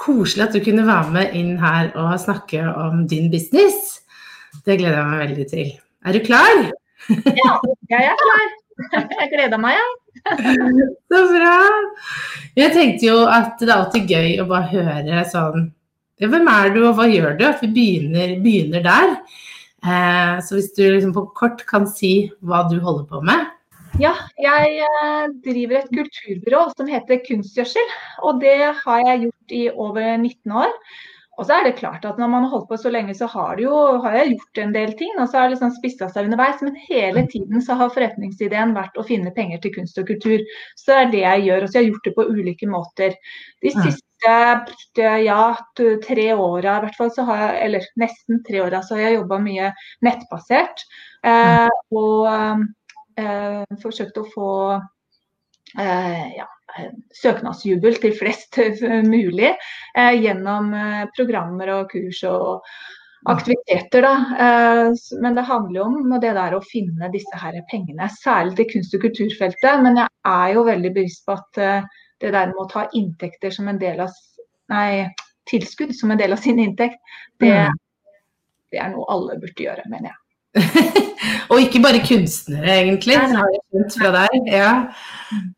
koselig at du kunne være med inn her og snakke om din business. Det gleder jeg meg veldig til. Er du klar? Ja, jeg er klar. Jeg gleder meg, ja. Så bra. Jeg tenkte jo at det er alltid gøy å bare høre sånn Hvem er du, og hva gjør du? At vi begynner, begynner der. Eh, så hvis du liksom på kort kan si hva du holder på med. Ja, jeg eh, driver et kulturbyrå som heter Kunstgjødsel. Og det har jeg gjort i over 19 år. Og så er det klart at når man har holdt på så lenge, så har, jo, har jeg gjort en del ting. Og så har det liksom spissa seg underveis. Men hele tiden så har forretningsideen vært å finne penger til kunst og kultur. Så det er det jeg gjør. Og så har jeg gjort det på ulike måter. De siste ja, tre åra i hvert fall, så har jeg, eller nesten tre åra, så har jeg jobba mye nettbasert. Eh, og eh, forsøkt å få eh, ja, søknadsjubel til flest mulig eh, gjennom eh, programmer og kurs og aktiviteter. Da. Eh, men det handler jo om det der å finne disse her pengene, særlig til kunst- og kulturfeltet. Men jeg er jo veldig bevisst på at eh, det der med å ta inntekter som en del av nei, tilskudd som en del av sin inntekt, det, mm. det er noe alle burde gjøre, mener jeg. og ikke bare kunstnere, egentlig. Ja.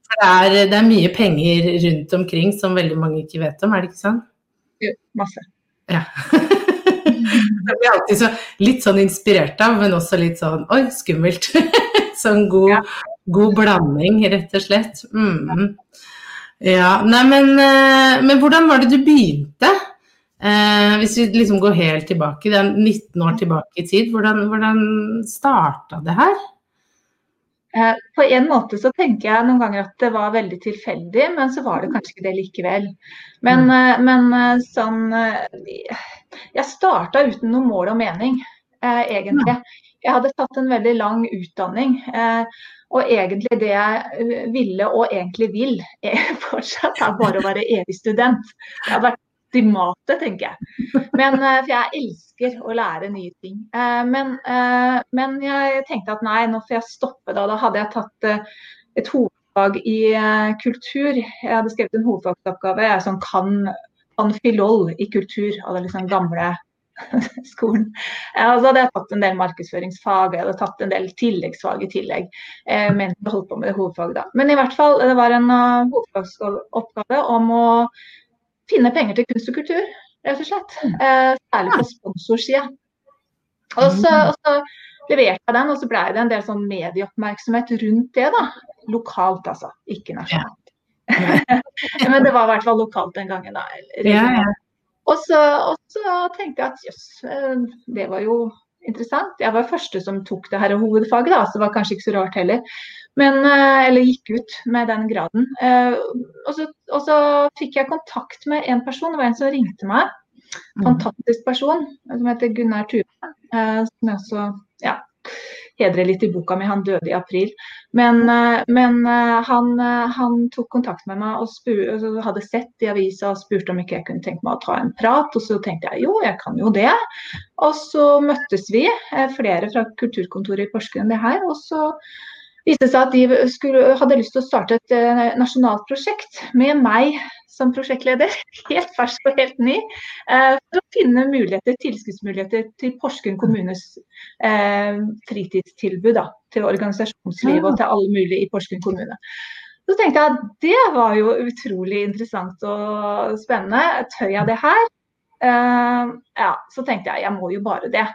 Det, er, det, er, mye penger rundt omkring som veldig mange ikke vet om, er det ikke sånn? Jo, masse. Ja. det blir alltid så, litt sånn inspirert av, men også litt sånn oi, skummelt. sånn god, ja. god, blanding, rett og slett. Mm. Ja, nei, men, eh, men hvordan var det du begynte? Eh, hvis vi liksom går helt tilbake, det er 19 år tilbake i tid, hvordan, hvordan starta det her? Eh, på en måte så tenker jeg noen ganger at det var veldig tilfeldig, men så var det kanskje ikke det likevel. Men, mm. Eh, men eh, sånn Jeg starta uten noe mål og mening, eh, egentlig. Jeg hadde tatt en veldig lang utdanning. Eh, og egentlig det jeg ville og egentlig vil, er fortsatt er bare å være evig student. Jeg har vært ultimate, tenker jeg. Men, eh, for jeg elsker å lære nye ting. Eh, men, eh, men, jeg tenkte at nei, nå får jeg stoppe da. Da hadde jeg tatt et hovedfag i kultur. Jeg hadde skrevet en hovedfagsoppgave. Jeg er sånn kan anfilol i kultur av den liksom gamle skolen. Ja, så hadde jeg tatt en del markedsføringsfag, jeg hadde tatt en del tilleggsfag i tillegg. Eh, mens jeg holdt på med det hovedfaget da. Men i hvert fall, det var en uh, hovedfagsoppgave om å finne penger til kunst og kultur, rett og slett. Mm. Eh, særlig på sponsorsida. Og så, mm. og så leverte jeg den, og så ble det en del sånn medieoppmerksomhet rundt det. da. Lokalt, altså. Ikke nasjonalt. Ja. Men det var i hvert fall lokalt den gangen. da. Ja, ja. Og, så, og, så, tenkte jeg at jøss, eh, det var jo interessant. Jeg var første som tok det her hovedfaget, da, så det var kanskje ikke så rart heller. Men, eh, eller gikk ut med den graden. Eh, og så, og så, fikk jeg kontakt med en person, det var en som ringte meg. Mm. Fantastisk person som heter Gunnar Tube. Eh, som jeg også ja, hedrer litt i boka mi. Han døde i april. Men, men han, han, tok kontakt med meg og spur, hadde sett i avisa og spurte om ikke jeg kunne tenke meg å ta en prat. Og så tenkte jeg jo, jeg kan jo det. Og så møttes vi, flere fra kulturkontoret i Porsgrunn, det her. Og så viste seg at de skulle, hadde lyst til å starte et nasjonalt prosjekt med meg som prosjektleder, helt fersk og helt ny, uh, for å finne muligheter, tilskuddsmuligheter til Porsgrunn kommunes uh, fritidstilbud da, til organisasjonslivet og til alle mulige i Porsgrunn kommune. Så tenkte jeg at det var jo utrolig interessant og spennende. Tør jeg det her? Uh, ja, så tenkte jeg jeg må jo bare det.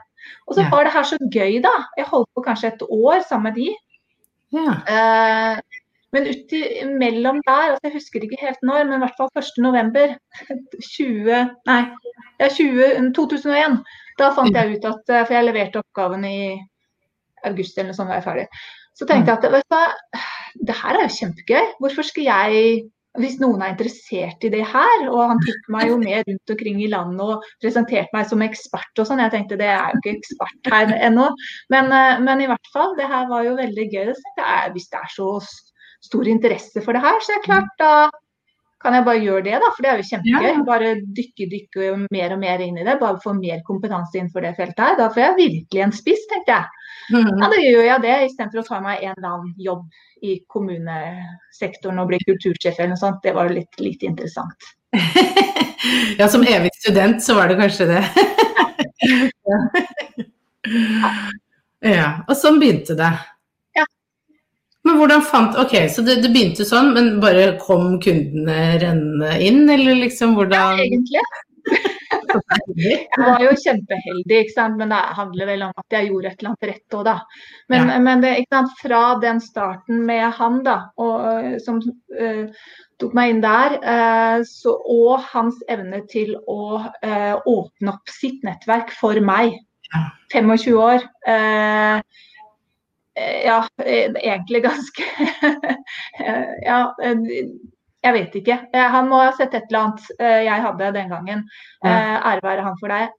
Og så ja. var det her så gøy, da. Jeg holdt på kanskje et år sammen med de. Ja. Uh, men uti mellom der, altså jeg husker ikke helt når, men i hvert fall 1.11. 20, nei, ja, 20, 2001. Da fant jeg ut at For jeg leverte oppgaven i august eller noe sånt, var jeg ferdig. Så tenkte jeg at vet du det her er jo kjempegøy. Hvorfor skal jeg hvis noen er interessert i det her, og han tok meg jo med rundt omkring i landet og presenterte meg som ekspert og sånn. Jeg tenkte det er jo ikke ekspert her ennå, men, eh, men, i hvert fall, det her var jo veldig gøy. Det er, hvis det er så stor interesse for det her, så er det klart da kan jeg bare gjøre det, da, for det er jo kjempegøy. Bare dykke, dykke mer og mer inn i det. Bare få mer kompetanse innenfor det feltet her. Da får jeg virkelig en spiss, tenkte jeg. Ja, da gjør jeg det, istedenfor å ta meg en eller annen jobb i kommunesektoren og bli kultursjef eller noe sånt. Det var litt, litt interessant. ja, som evig student så var det kanskje det. ja. Og sånn begynte det. Men hvordan fant Ok, så det, det, begynte sånn, men bare kom kundene rennende inn, eller liksom hvordan Ja, egentlig. Jeg var jo kjempeheldig, ikke sant? men det handler vel om at jeg gjorde et eller annet rett òg, da. Men, ja. men det, fra den starten med han, da, og, som uh, tok meg inn der, uh, så, og hans evne til å uh, åpne opp sitt nettverk for meg, 25 år ja, egentlig ganske Ja jeg vet ikke. Eh, han må ha sett et eller annet eh, jeg hadde den gangen. Ja. Eh, ære være han for deg.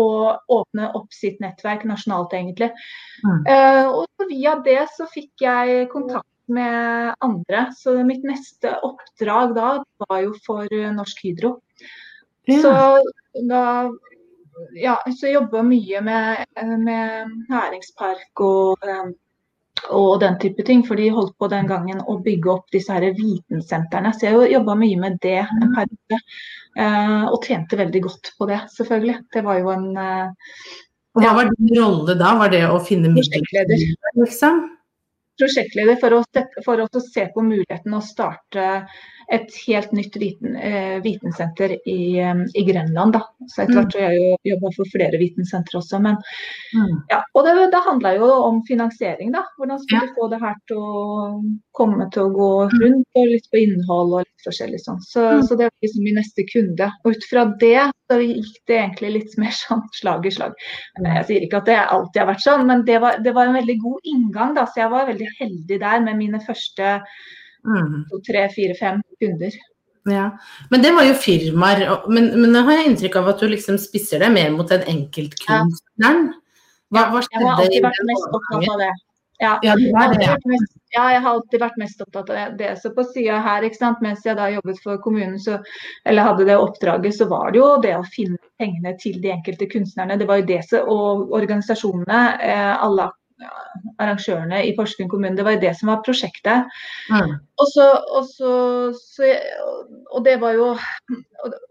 Og åpne opp sitt nettverk nasjonalt, egentlig. Mm. Og via det så fikk jeg kontakt med andre. Så mitt neste oppdrag da var jo for Norsk Hydro. Ja. Så da ja, så jobba mye med, med næringspark og og den type ting. For de holdt på den gangen å bygge opp disse her vitensentrene. Så jeg jobba mye med det en mm. periode. Uh, og tjente veldig godt på det, selvfølgelig. Det var jo en uh, Hva var din rolle da? Var det å finne Prosjektleder. Liksom? Prosjektleder for å, for å se på muligheten å starte et helt nytt viten, eh, vitensenter i, i, Grenland. Da. Så etter hvert mm. har jeg jo jobba for flere vitensentre også. Men, mm. ja, og det, det handla jo om finansiering, da. Hvordan skulle ja. få det her til å komme til å gå mm. rundt, og litt på innhold og litt forskjellig sånn. Så, mm. så det var liksom min neste kunde. Og ut fra det så gikk det egentlig litt mer sånn slag i slag. Jeg sier ikke at det alltid har vært sånn, men det var, det var en veldig god inngang, da. Så jeg var veldig heldig der med mine første Mm. Tre, fire, fem kunder. Ja, Men det var jo firmaer. Men, men nå har jeg inntrykk av at du liksom spisser deg mer mot den enkeltkunstneren. Hva, hva skjedde? Jeg har alltid vært mest opptatt av det. Ja, ja, det det. Ja, jeg har alltid vært mest opptatt av det. Så på sida her, mens jeg da jobbet for kommunen, så, eller hadde det oppdraget, så var det jo det å finne pengene til de enkelte kunstnerne. Det var jo det og organisasjonene, eh, alle arrangørene i Porsgrunn kommune. Det var jo det som var prosjektet. Mm. Og, så, og, så, så, og, det var jo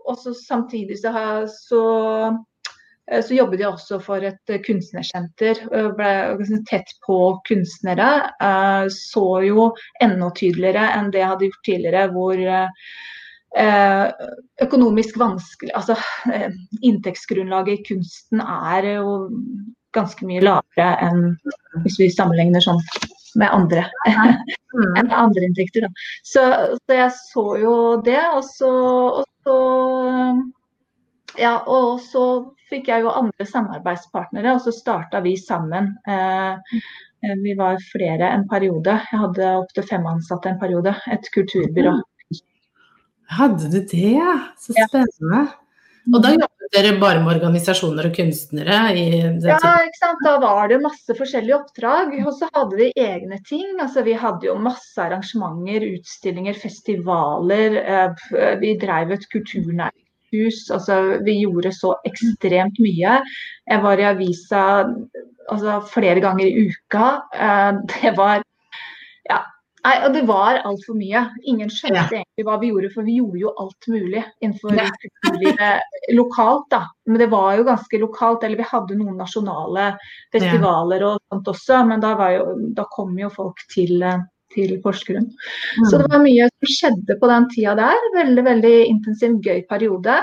også Samtidig så, så, så jobbet jeg også for et kunstnersenter. Ble tett på kunstnere. Eh, så jo enda tydeligere enn det jeg hadde gjort tidligere, hvor eh, økonomisk vanskelig Altså eh, inntektsgrunnlaget i kunsten er jo ganske mye lavere enn hvis vi sammenligner sånn med andre, mm. andre inntekter. Så, så, jeg så jo det, og så, og så ja, og så fikk jeg jo andre samarbeidspartnere, og så starta vi sammen. Eh, eh, vi var flere en periode. Jeg hadde opptil fem ansatte en periode. Et kulturbyrå. Hadde du det, ja? Så spennende. Ja. Og da jobbet dere bare med organisasjoner og kunstnere? ja, ikke sant. Da var det masse forskjellige oppdrag. Og så hadde vi egne ting. Altså, vi hadde jo masse arrangementer, utstillinger, festivaler. Eh, vi drev et kulturnærhus. Altså, vi gjorde så ekstremt mye. Jeg var i avisa altså, flere ganger i uka. Eh, det var ja, Nei, og det var altfor mye. Ingen skjønte ja. egentlig hva vi gjorde, for vi gjorde jo alt mulig innenfor kulturlivet lokalt, da. Men det var jo ganske lokalt. Eller vi hadde noen nasjonale festivaler og sånt også, men da, jo, da kom jo folk til, til Porsgrunn. Mm. Så det var mye som skjedde på den tida der. Veldig, veldig intensiv, gøy periode.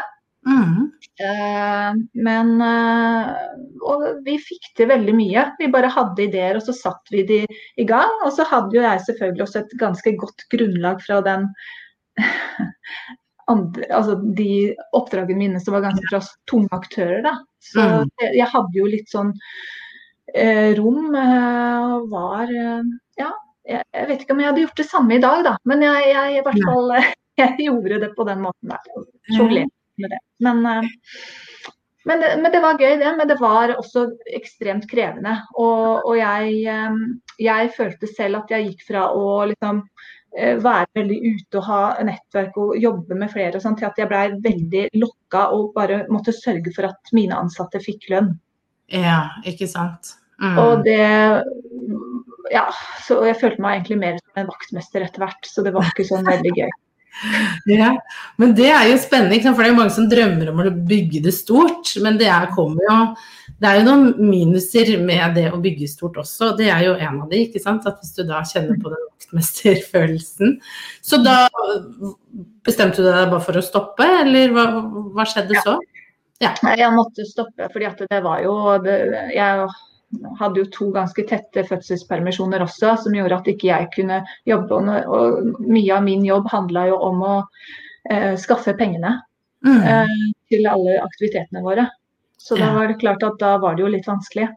Mm. Uh, men uh, Og vi fikk til veldig mye. Vi bare hadde ideer, og så satte vi de i gang. Og så hadde jo jeg selvfølgelig også et ganske godt grunnlag fra den andre, altså de oppdragene mine som var ganske fra tunge aktører. Da. Så mm. jeg hadde jo litt sånn uh, rom og var Ja, jeg, jeg, vet ikke om jeg hadde gjort det samme i dag, da. Men jeg, jeg i hvert fall jeg gjorde det på den måten der. Sjonglerte med det. Men, eh, men, det, men, det, var gøy, det. Men det var også ekstremt krevende. Og, og jeg, eh, jeg, følte selv at jeg gikk fra å liksom eh, være veldig ute og ha nettverk og jobbe med flere og sånn, til at jeg blei veldig lokka og bare måtte sørge for at mine ansatte fikk lønn. Ja, ikke sant. Mm. Og det Ja, så jeg følte meg egentlig mer som en vaktmester etter hvert, så det var ikke sånn veldig gøy. Ja, men det er jo spennende, for det er jo mange som drømmer om å bygge det stort. Men det er, jo, det er jo noen minuser med det å bygge stort også. Det er jo en av de, ikke sant. At hvis du da kjenner på den vaktmesterfølelsen. Så da bestemte du deg bare for å stoppe, eller hva, hva skjedde så? Ja. Jeg måtte stoppe, fordi at det var jo Jeg hadde jo to ganske tette fødselspermisjoner også, som gjorde at ikke jeg kunne jobbe. Og mye av min jobb handla jo om å eh, skaffe pengene mm. eh, til alle aktivitetene våre. Så da var det klart at da var det jo litt vanskelig.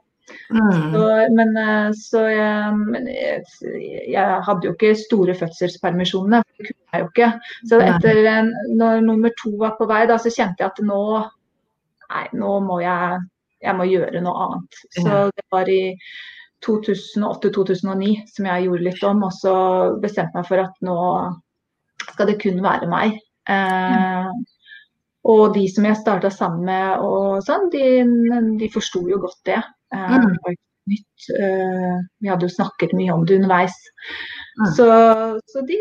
Mm. Så, men, eh, så jeg, men jeg, jeg, hadde jo ikke store fødselspermisjonene, det kunne jeg jo ikke. Så etter når nummer to var på vei, da, så kjente jeg at nå, nei, nå må jeg jeg må gjøre noe annet. Så det var i 2008-2009 som jeg gjorde litt om, og så bestemte meg for at nå skal det kun være meg. Eh, og de som jeg starta sammen med, og sånn, de, de forsto jo godt det. Eh, mm. nytt. Eh, vi hadde jo snakket mye om det underveis. Mm. Så, så de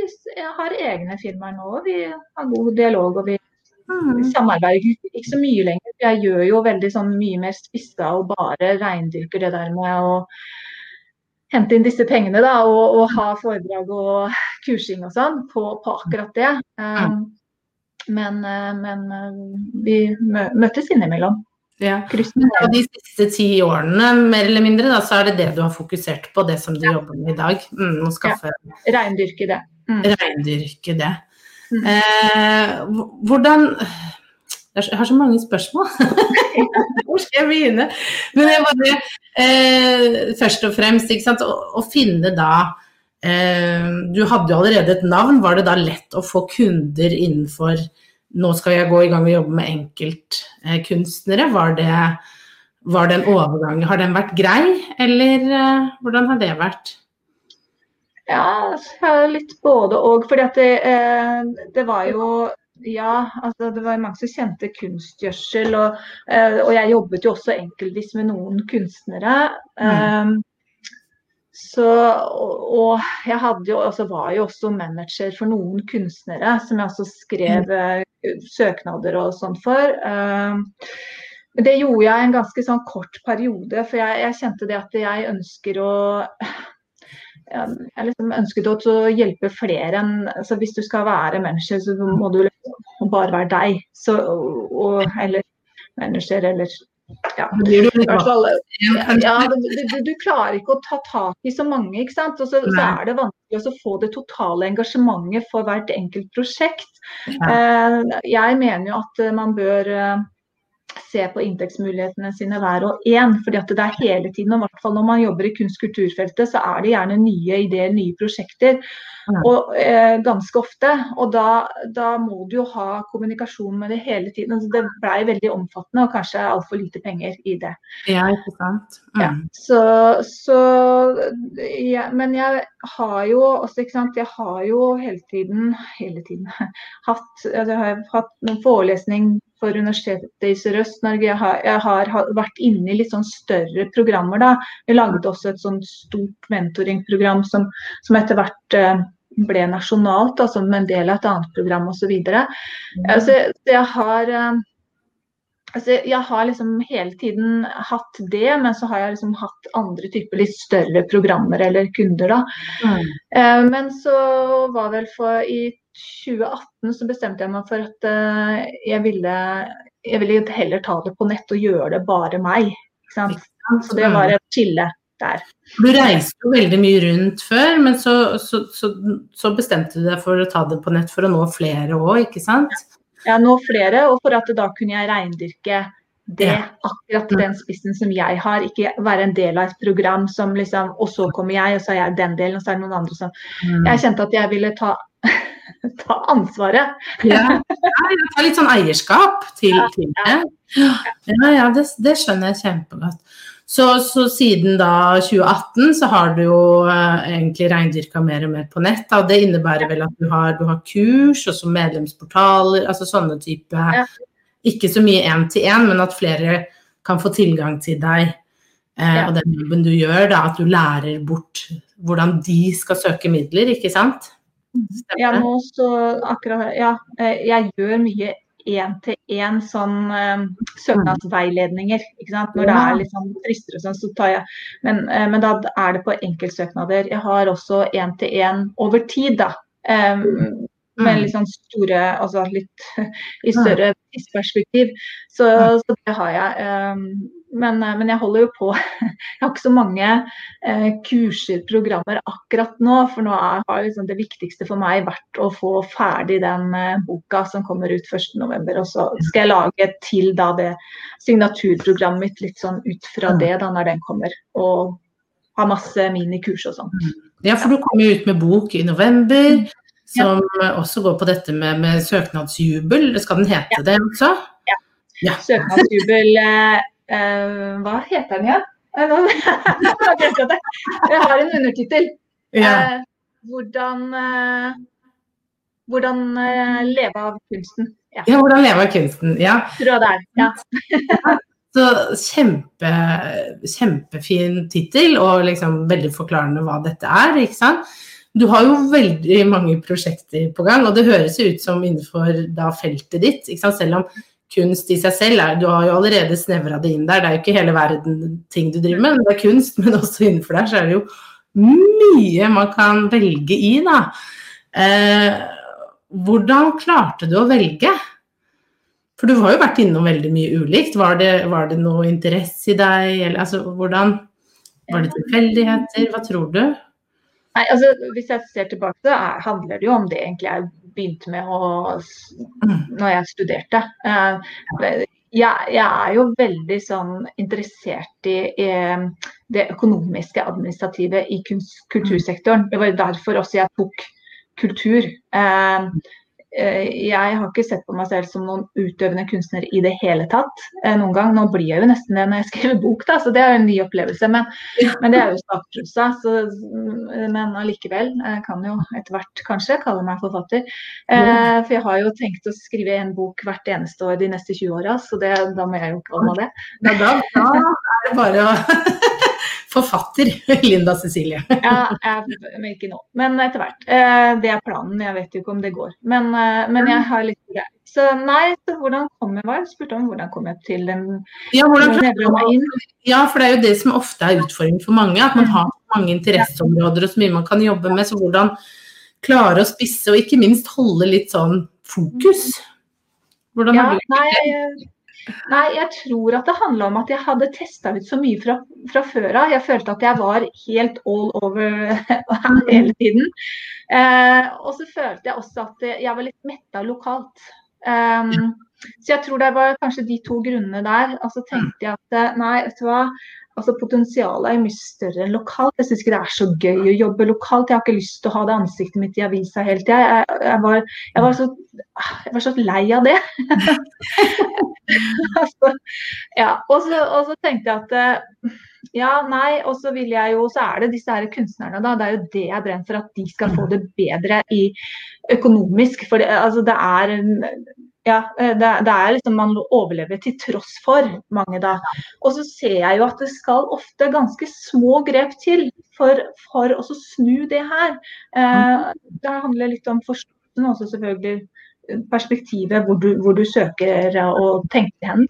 har egne firmaer nå, og vi har god dialog. og vi Mm. Samarbeider ikke så mye lenger. Jeg gjør jo veldig sånn mye mer spissa og bare reindyrker det der med å hente inn disse pengene da, og, og ha foredrag og kursing og sånn på, på, akkurat det. Um, men, uh, men vi vi møtes innimellom. Ja. Og de siste ti årene, mer eller mindre, da, så er det det du har fokusert på, det som du ja. jobber med i dag? Mm, å skaffe ja. Reindyrke det. Mm. Reindyrke det. Mm. Eh, hvordan Jeg har så mange spørsmål. Hvor skal jeg begynne? Men jeg bare, eh, først og fremst, sant, å, å finne da eh, Du hadde jo allerede et navn. Var det da lett å få kunder innenfor Nå skal jeg gå i gang og jobbe med enkeltkunstnere. Var det, var det en overgang? Har den vært grei, eller eh, hvordan har det vært? Ja, litt både og. fordi at det, eh, det var jo ja, altså det var mange som kjente kunstgjødsel. Og, eh, og jeg jobbet jo også enkeltvis med noen kunstnere. Mm. Um, så, og, og, jeg hadde jo, altså var jo også manager for noen kunstnere, som jeg også skrev mm. søknader og sånn for. Um, det gjorde jeg en ganske sånn kort periode, for jeg, jeg kjente det at jeg ønsker å jeg liksom ønsket å hjelpe flere enn altså Hvis du skal være menneske, så må du liksom bare være deg. Så, og, eller mennesker, eller ja. Fall, ja du, du, du, klarer ikke å ta tak i så mange, ikke sant. Og så, så er det vanskelig å få det totale engasjementet for hvert enkelt prosjekt. Eh, jeg mener jo at man bør eh, se på inntektsmulighetene sine hver og en. fordi at det er hele tiden, og i hvert fall når man jobber i kunst-kulturfeltet, så er det gjerne nye ideer, nye prosjekter. Og eh, ganske ofte. Og da, da, må du jo ha kommunikasjon med det hele tiden. Altså, det blei veldig omfattende, og kanskje altfor lite penger i det. Ja, ikke sant. Mm. Ja, så, så ja, Men jeg har jo også, ikke sant, jeg har jo hele tiden, hele tiden hatt, altså, har hatt noen forelesning for Universitetet i Sørøst-Norge. Jeg, jeg, har vært inne i litt sånn større programmer. da. Vi laget også et sånn stort mentoringprogram som, som etter hvert eh, ble nasjonalt, da, som en del av et annet program osv. Mm. Altså, jeg har eh, Altså, jeg har liksom hele tiden hatt det, men så har jeg liksom hatt andre typer litt større programmer eller kunder. da. Mm. Eh, men så var vel for i 2018 så bestemte jeg meg for at uh, jeg ville jeg ville heller ta det på nett og gjøre det bare meg. Så det var et skille der. Du reiste jo veldig mye rundt før, men så, så, så, så, bestemte du deg for å ta det på nett for å nå flere òg, ikke sant? Ja, nå flere, og for at da kunne jeg reindyrke det, ja. akkurat den spissen som jeg har. Ikke være en del av et program som liksom Og så kommer jeg, og så er jeg den delen, og så er det noen andre som mm. Jeg kjente at jeg ville ta, ta ansvaret. Ja. ja, ta litt sånn eierskap til, til det. Ja, ja, det, det skjønner jeg kjempegodt. Så, så, siden da 2018 så har du jo eh, egentlig reindyrka mer og mer på nett. Da. Det innebærer vel at du har, du har kurs og så medlemsportaler, altså sånne type ja. Ikke så mye én-til-én, men at flere kan få tilgang til deg eh, ja. og den jobben du gjør. Da, at du lærer bort hvordan de skal søke midler, ikke sant? Stemmer. Ja, nå så akkurat Ja, eh, jeg gjør mye én-til-én sånn uh, søknadsveiledninger. ikke sant? Når det er litt sånn frister og sånn, så tar jeg men, uh, men, da er det på enkeltsøknader. Jeg har også én-til-én over tid, da. Um, med litt sånn store Altså litt i større tidsperspektiv. Så, så, det har jeg. Um, men, eh, men, jeg holder jo på. Jeg har ikke så mange eh, kurser, programmer akkurat nå. For nå har liksom det viktigste for meg vært å få ferdig den eh, boka som kommer ut 1.11. Og så skal jeg lage til da det signaturprogrammet mitt litt sånn ut fra det da når den kommer. Og ha masse minikurs og sånn. Ja, for du kommer jo ut med bok i november. Mm. Som ja. også går på dette med, med søknadsjubel. Skal den hete ja. det også? Ja. ja. Søknadsjubel eh, hva heter den igjen? jeg har en undertittel. Ja. Uh, hvordan hvordan leve av kunsten. Ja. ja. hvordan leve av kunsten. Ja. Tror jeg det er. Ja. Så kjempe, kjempefin tittel, og liksom veldig forklarende hva dette er. ikke sant? Du har jo veldig mange prosjekter på gang, og det høres ut som innenfor da feltet ditt. ikke sant? Selv om kunst i seg selv er Du har jo allerede snevra det inn der. Det er jo ikke hele verden ting du driver med, men det er kunst. Men også innenfor der så er det jo mye man kan velge i, da. Eh, hvordan klarte du å velge? For du har jo vært innom veldig mye ulikt. Var det, var det noe interesse i deg? Eller, altså, hvordan, var det tilfeldigheter? Hva tror du? Nei, altså Hvis jeg ser tilbake, så handler det jo om det egentlig jeg begynte med å, når jeg studerte. Eh, jeg, jeg, er jo veldig sånn interessert i, i det økonomiske, administrative i kultursektoren. Det var derfor også jeg tok kultur. Eh, jeg har ikke sett på meg selv som noen utøvende kunstner i det hele tatt eh, noen gang. Nå blir jeg jo nesten det når jeg skriver bok, da, så det er jo en ny opplevelse. Men, men det er jo startprosa. Men allikevel. Kan jo etter hvert kanskje kalle meg forfatter. Eh, for jeg har jo tenkt å skrive en bok hvert eneste år de neste 20 åra, så det, da må jeg jo kalle meg det. Ja, da, da er det bare å forfatter, Linda Cecilie. ja, jeg, men ikke nå. Men etter hvert. Eh, det er planen. Jeg vet jo ikke om det går. Men, eh, men jeg har litt greier. Så nei, så hvordan kom jeg var? Spurte om hvordan kom jeg til den ja, ja, for det er jo det som ofte er utfordringen for mange. At man har mange interesseområder og så mye man kan jobbe med. Så hvordan klare å spisse og ikke minst holde litt sånn fokus. Hvordan ja, har du nei, Nei, jeg tror at det handla om at jeg hadde testa ut så mye fra, fra før av. Jeg følte at jeg var helt all over hele tiden. Eh, og så følte jeg også at jeg var litt metta lokalt. Um, så jeg tror det var kanskje de to grunnene der. Og så tenkte jeg at eh, nei, vet du hva altså Potensialet er mye større enn lokalt. Jeg syns ikke det er så gøy å jobbe lokalt. Jeg har ikke lyst til å ha det ansiktet mitt i avisa hele tida. Jeg, jeg, var, jeg, var så, jeg var så lei av det. altså, ja, og så, og så, tenkte jeg at eh, ja, nei, og så vil jeg jo, så er det disse her kunstnerne, da. Det er jo det jeg brenner for, at de skal få det bedre i økonomisk. For det, altså, det er ja, eh, det, det, er liksom man overlever til tross for mange da. Og så ser jeg jo at det skal ofte ganske små grep til for, for å snu det her. Eh, det handler litt om forståelsen også selvfølgelig perspektivet hvor du, hvor du søker å tenke hen.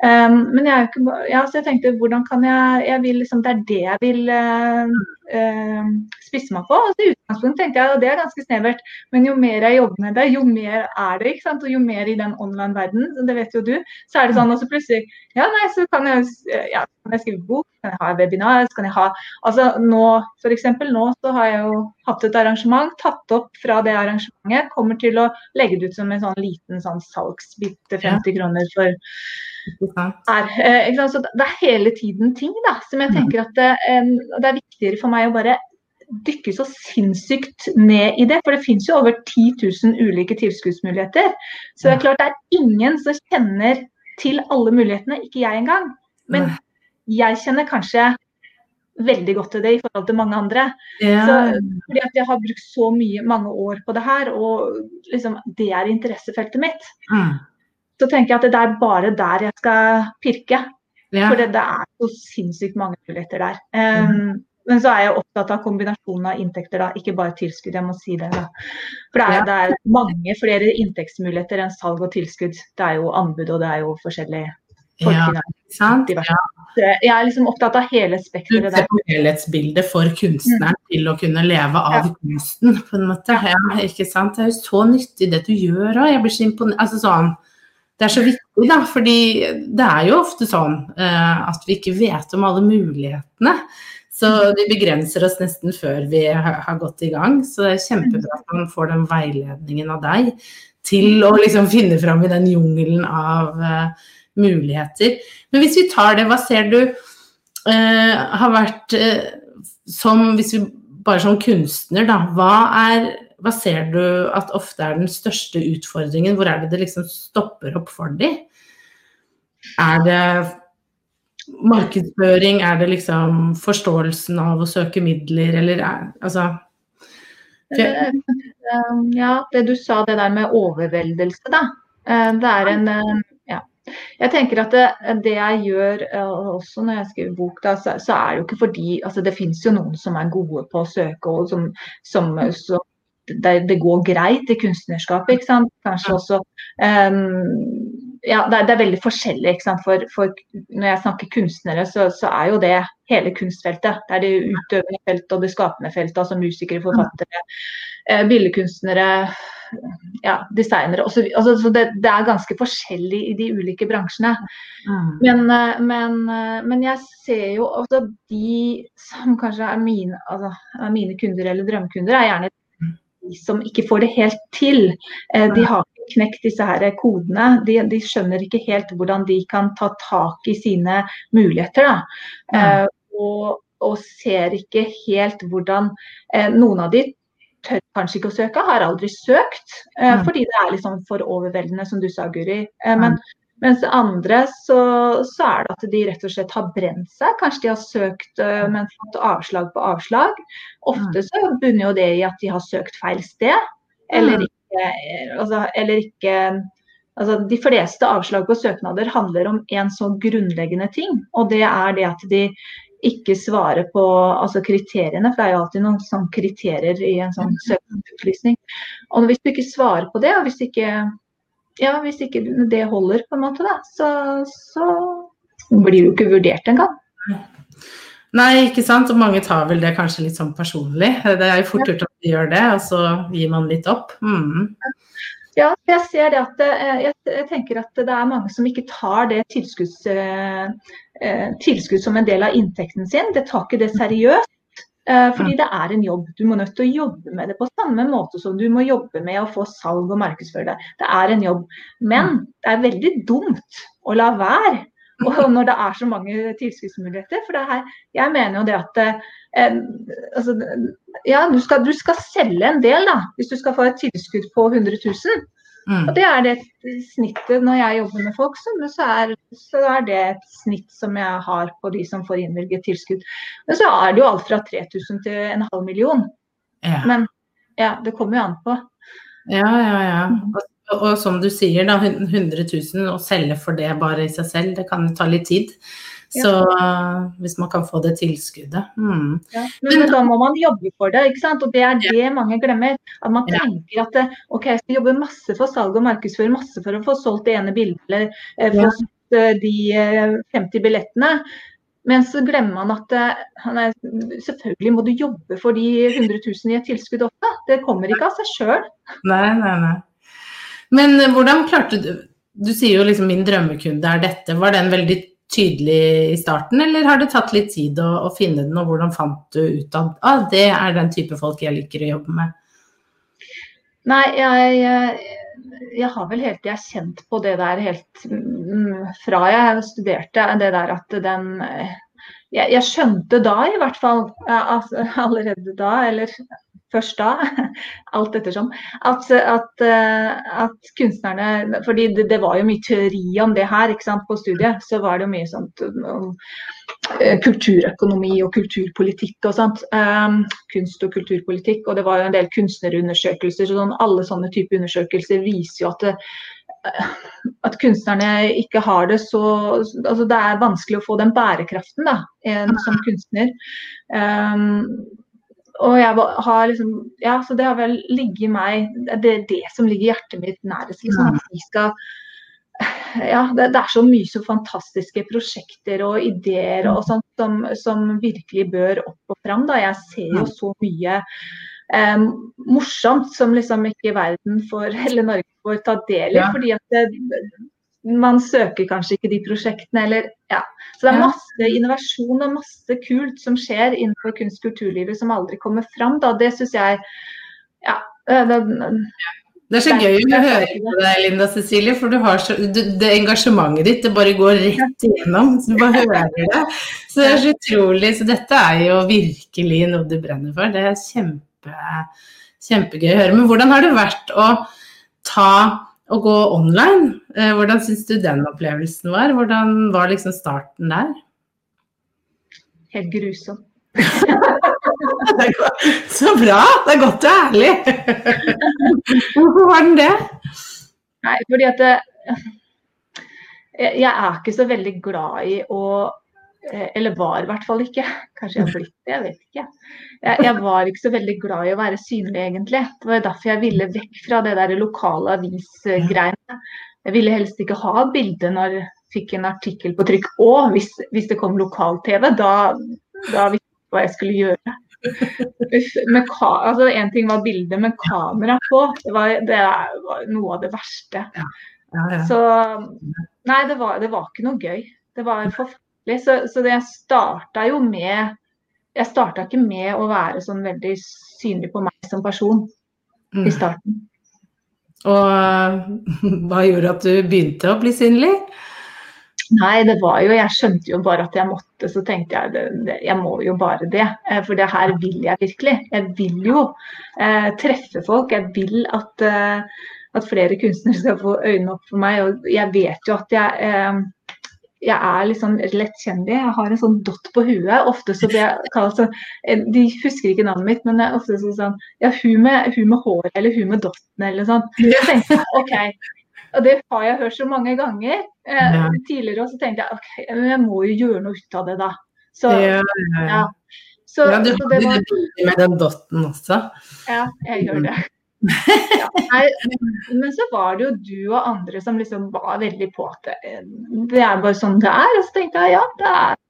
Um, men jeg ikke ja, så jeg tenkte hvordan kan jeg, jeg vil liksom, Det er det jeg vil uh, spisse meg på. Og i utgangspunktet tenkte jeg, og det er ganske snevert, men jo mer jeg jobber med det, jo mer er det. ikke sant? Og jo mer i den online-verdenen, det vet jo du, så er det sånn. Og så plutselig ja, nei, så kan jeg, ja, kan jeg skrive bok, kan jeg ha webinar, så kan jeg ha altså nå, eksempel, nå så har jeg jo hatt et arrangement, tatt opp fra det arrangementet, kommer til å legge det ut som en sånn liten sånn salgsbit til 50 kroner for her. Eh, så det er hele tiden ting da, som jeg mm. tenker at det, eh, det er viktigere for meg å bare dykke så sinnssykt ned i det. For det finnes jo over 10 000 ulike tilskuddsmuligheter. Så det er klart det er ingen som kjenner til alle mulighetene, ikke jeg engang. Men jeg kjenner kanskje veldig godt til det i forhold til mange andre. Ja. Så, fordi at jeg har brukt så mye, mange år på det her, og liksom, det er interessefeltet mitt. Mm så tenker jeg at det er bare der jeg skal pirke. Ja. For det, det, er så sinnssykt mange muligheter der. Um, mm. Men så er jeg opptatt av kombinasjonen av inntekter, da, ikke bare tilskudd. jeg må si det da. For det er, ja. det er mange flere inntektsmuligheter enn salg og tilskudd. Det er jo anbud og det er jo forskjellig ja. Ja. Jeg er liksom opptatt av hele spekteret der. Helhetsbildet for kunstneren mm. til å kunne leve av kunsten, på en måte. Ikke sant. Det er jo så nyttig det du gjør òg. Jeg blir så imponert. Altså sånn det er så viktig, da, fordi det er jo ofte sånn uh, at vi ikke vet om alle mulighetene. Så vi begrenser oss nesten før vi har, gått i gang. Så det er kjempebra at man får den veiledningen av deg til å liksom finne fram i den jungelen av uh, muligheter. Men hvis vi tar det, hva ser du uh, har vært som Hvis vi bare som kunstner, da. Hva er hva ser du at ofte er den største utfordringen? Hvor er det det liksom stopper opp for de? Er det markedsføring? Er det liksom forståelsen av å søke midler, eller er, altså eh, Ja, det du sa, det der med overveldelse, da. Eh, det er en eh, ja. Jeg tenker at det, det, jeg gjør også når jeg skriver bok, da, så, så, er det jo ikke fordi altså Det finnes jo noen som er gode på å søke og som, som, som det, det, går greit i kunstnerskapet. ikke sant? Kanskje også um, ja, det er, det er, veldig forskjellig. ikke sant? For, for når jeg snakker kunstnere, så, så, er jo det hele kunstfeltet. Det er det utøvende feltet og det skapende feltet. Altså musikere, forfattere, eh, billedkunstnere, ja, designere osv. Altså, så det, det, er ganske forskjellig i de ulike bransjene. Men, eh, men, eh, men jeg ser jo altså de som kanskje er mine, altså, er mine kunder eller drømmekunder, er gjerne som ikke får det helt til. Eh, de har ikke knekt disse her kodene. De, de, skjønner ikke helt hvordan de kan ta tak i sine muligheter. Da. Og, og, ser ikke helt hvordan eh, Noen av de tør kanskje ikke å søke, har aldri søkt. Ja. fordi det er liksom for overveldende, som du sa, Guri. Men, mens andre så, så, er det at de rett og slett har brent seg. Kanskje de har søkt, uh, men fått avslag på avslag. Ofte så bunner jo det i at de har søkt feil sted. Eller ikke, altså, eller ikke altså, De fleste avslag på søknader handler om en så grunnleggende ting. Og det er det at de ikke svarer på altså kriteriene, for det er jo alltid noen sånn kriterier i en sånn søknadsutlysning. Og hvis du ikke svarer på det, og hvis ikke ja, hvis ikke det holder, på en måte, da, så, så blir du ikke vurdert engang. Nei, ikke sant. Og mange tar vel det kanskje litt sånn personlig. Det er jo fort gjort at de gjør det, og så gir man litt opp. Mm. Ja, jeg ser det at eh, jeg, tenker at det er mange som ikke tar det tilskudds, eh, eh, tilskudd som en del av inntekten sin. Det tar ikke det seriøst. Eh, fordi det er en jobb. Du må nødt til å jobbe med det på samme måte som du må jobbe med å få salg og markedsføre det. Det er en jobb. Men det er veldig dumt å la være og når det er så mange tilskuddsmuligheter. For her, jeg mener jo det at eh, altså, ja, du skal, du skal, selge en del da, hvis du skal få et tilskudd på 100 000. Mm. Og det er det snittet når jeg jobber med folk, så, er, så er det et snitt som jeg har på de som får innvilget tilskudd. Men så er det jo alt fra 3000 til en halv million. Ja. Men ja, det kommer jo an på. Ja, ja, ja. Og, og, som du sier, da, 100 000 å selge for det bare i seg selv, det kan ta litt tid. Så hvis man kan få det tilskuddet. Mm. Men, men, da må man jobbe for det, ikke sant? og det er det mange glemmer. At man tenker at ok, jeg skal jobbe masse for salg og markedsføre, masse for å få solgt det ene bildet eller eh, få solgt de 50 billettene. Men så glemmer man at er, selvfølgelig må du jobbe for de 100 000 i et tilskudd også. Det kommer ikke av seg sjøl. Nei, nei, nei. Men hvordan klarte du Du sier jo liksom 'min drømmekunde er dette'. Var den veldig tydelig i starten, eller har det tatt litt tid å, å finne den, og hvordan fant du ut at ah, det er den type folk jeg liker å jobbe med? Nei, jeg, jeg har vel helt jeg kjent på det der helt mm, fra jeg studerte, det der at den jeg, jeg skjønte da i hvert fall, altså, allerede da, eller først da, alt ettersom, at, at, eh, at kunstnerne fordi det, det, var jo mye teori om det her ikke sant, på studiet. Så var det jo mye sånt om eh, kulturøkonomi og kulturpolitikk og sånt. Um, kunst og kulturpolitikk. Og det var jo en del kunstnerundersøkelser. så sånn, Alle sånne typer undersøkelser viser jo at det, at kunstnerne ikke har det så altså Det er vanskelig å få den bærekraften da, en, som kunstner. Um, og jeg har liksom Ja, så det har vel ligget i meg Det er det som ligger hjertet mitt nærest. Liksom, at vi skal ja, det, det, er så mye så fantastiske prosjekter og ideer og sånt som, som virkelig bør opp og fram. Da. Jeg ser jo så mye eh, morsomt som liksom ikke verden får, eller Norge får ta del i. Ja. fordi at det, man søker kanskje ikke de prosjektene, eller ja. Så det er masse innovasjon og masse kult som skjer innenfor kunst- og kulturlivet som aldri kommer fram. Da. Det syns jeg ja, det, det er så gøy å høre på deg, Linda Cecilie, for du har så, du, det engasjementet ditt det bare går rett igjennom. Så du bare hører det. Så det er så utrolig. Så dette er jo virkelig noe du brenner for. Det er kjempe, kjempegøy å høre. Men hvordan har det vært å ta å gå online. Eh, hvordan syns du den opplevelsen var? Hvordan var liksom starten der? Helt grusom. Så bra! Det er godt du er ærlig. Hvorfor var den det? Nei, fordi at det, eh, jeg er ikke så veldig glad i å Eh, eller var i hvert fall ikke. Kanskje jeg har blitt det, jeg vet ikke. Jeg, jeg, var ikke så veldig glad i å være synlig, egentlig. Det var derfor jeg ville vekk fra det der lokale avisgreiene. Jeg ville helst ikke ha bilde når jeg fikk en artikkel på trykk. Og hvis, hvis det kom lokal-TV, da, da visste jeg hva jeg skulle gjøre. Altså, en ting var bildet med kamera på, det var, det var noe av det verste. Ja. Ja, ja. Så nei, det var, det var, ikke noe gøy. Det var forferdelig. Så, så det starta jo med Jeg starta ikke med å være sånn veldig synlig på meg som person mm. i starten. Og hva gjorde at du begynte å bli synlig? Nei, det var jo Jeg skjønte jo bare at jeg måtte, så tenkte jeg det, det, jeg må jo bare det. Eh, for det her vil jeg virkelig. Jeg vil jo eh, treffe folk. Jeg vil at, eh, at flere kunstnere skal få øynene opp for meg. Og jeg vet jo at jeg eh, jeg er litt sånn lettkjennelig. Jeg har en sånn dott på huet. Ofte så blir jeg kalt sånn eh, De husker ikke navnet mitt, men jeg ofte sånn Ja, hun med, hun med håret, eller hun med dotten, eller sånn. Jeg tenkte jeg, OK. Og det har jeg hørt så mange ganger. Eh, ja. Tidligere så tenkte jeg OK, jeg må jo gjøre noe ut av det, da. Så, ja, ja. Så, ja, du var... det med den dotten også? Ja, jeg gjør det. Ja, nei, men så var det jo du og andre som liksom var veldig på at det, det er bare sånn det er. Og så tenkte jeg ja, det er,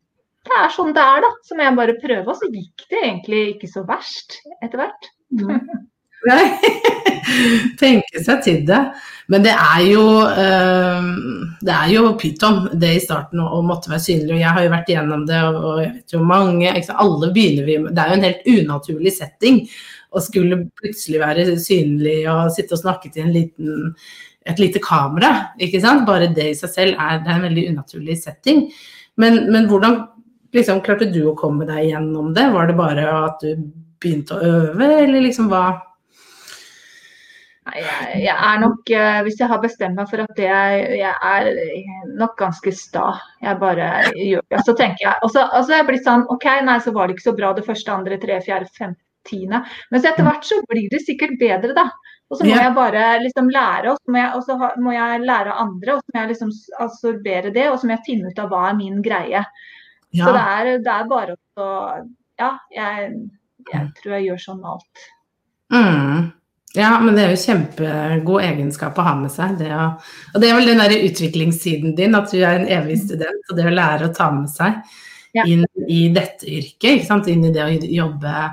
det er sånn det er, da. Så må jeg bare prøve. Og så gikk det egentlig ikke så verst etter hvert. Nei, tenke seg til det. Men det er jo øh, det er jo pyton det i starten å, måtte være synlig. Og jeg har jo vært igjennom det, og, jeg vet jo mange Alle begynner vi med Det er jo en helt unaturlig setting og skulle plutselig være synlig og sitte og snakke til en liten, et lite kamera. ikke sant? Bare det i seg selv er, er en veldig unaturlig setting. Men, men hvordan liksom, klarte du å komme deg gjennom det? Var det bare at du begynte å øve, eller liksom hva? Jeg, jeg, er nok, eh, Hvis jeg har bestemt meg for at det er Jeg er nok ganske sta. Jeg bare gjør det. Så tenker jeg Og så altså jeg blitt sånn OK, nei, så var det ikke så bra det første, andre, tre, fjerde, femte tiende. Men etter hvert så blir det sikkert bedre, da. Og så må ja. jeg bare liksom lære, og så må jeg, og så må jeg lære av andre. Og så må jeg liksom absorbere det, og så må jeg finne ut av hva er min greie. Ja. Så det er, det er, bare å Ja, jeg, jeg, tror jeg gjør sånn alt. Mm. Ja, men det er jo kjempegod egenskap å ha med seg. Det å, og det er vel den der utviklingssiden din, at du er en evig student, og det å lære å ta med seg ja. inn i dette yrket, inn i det å jobbe,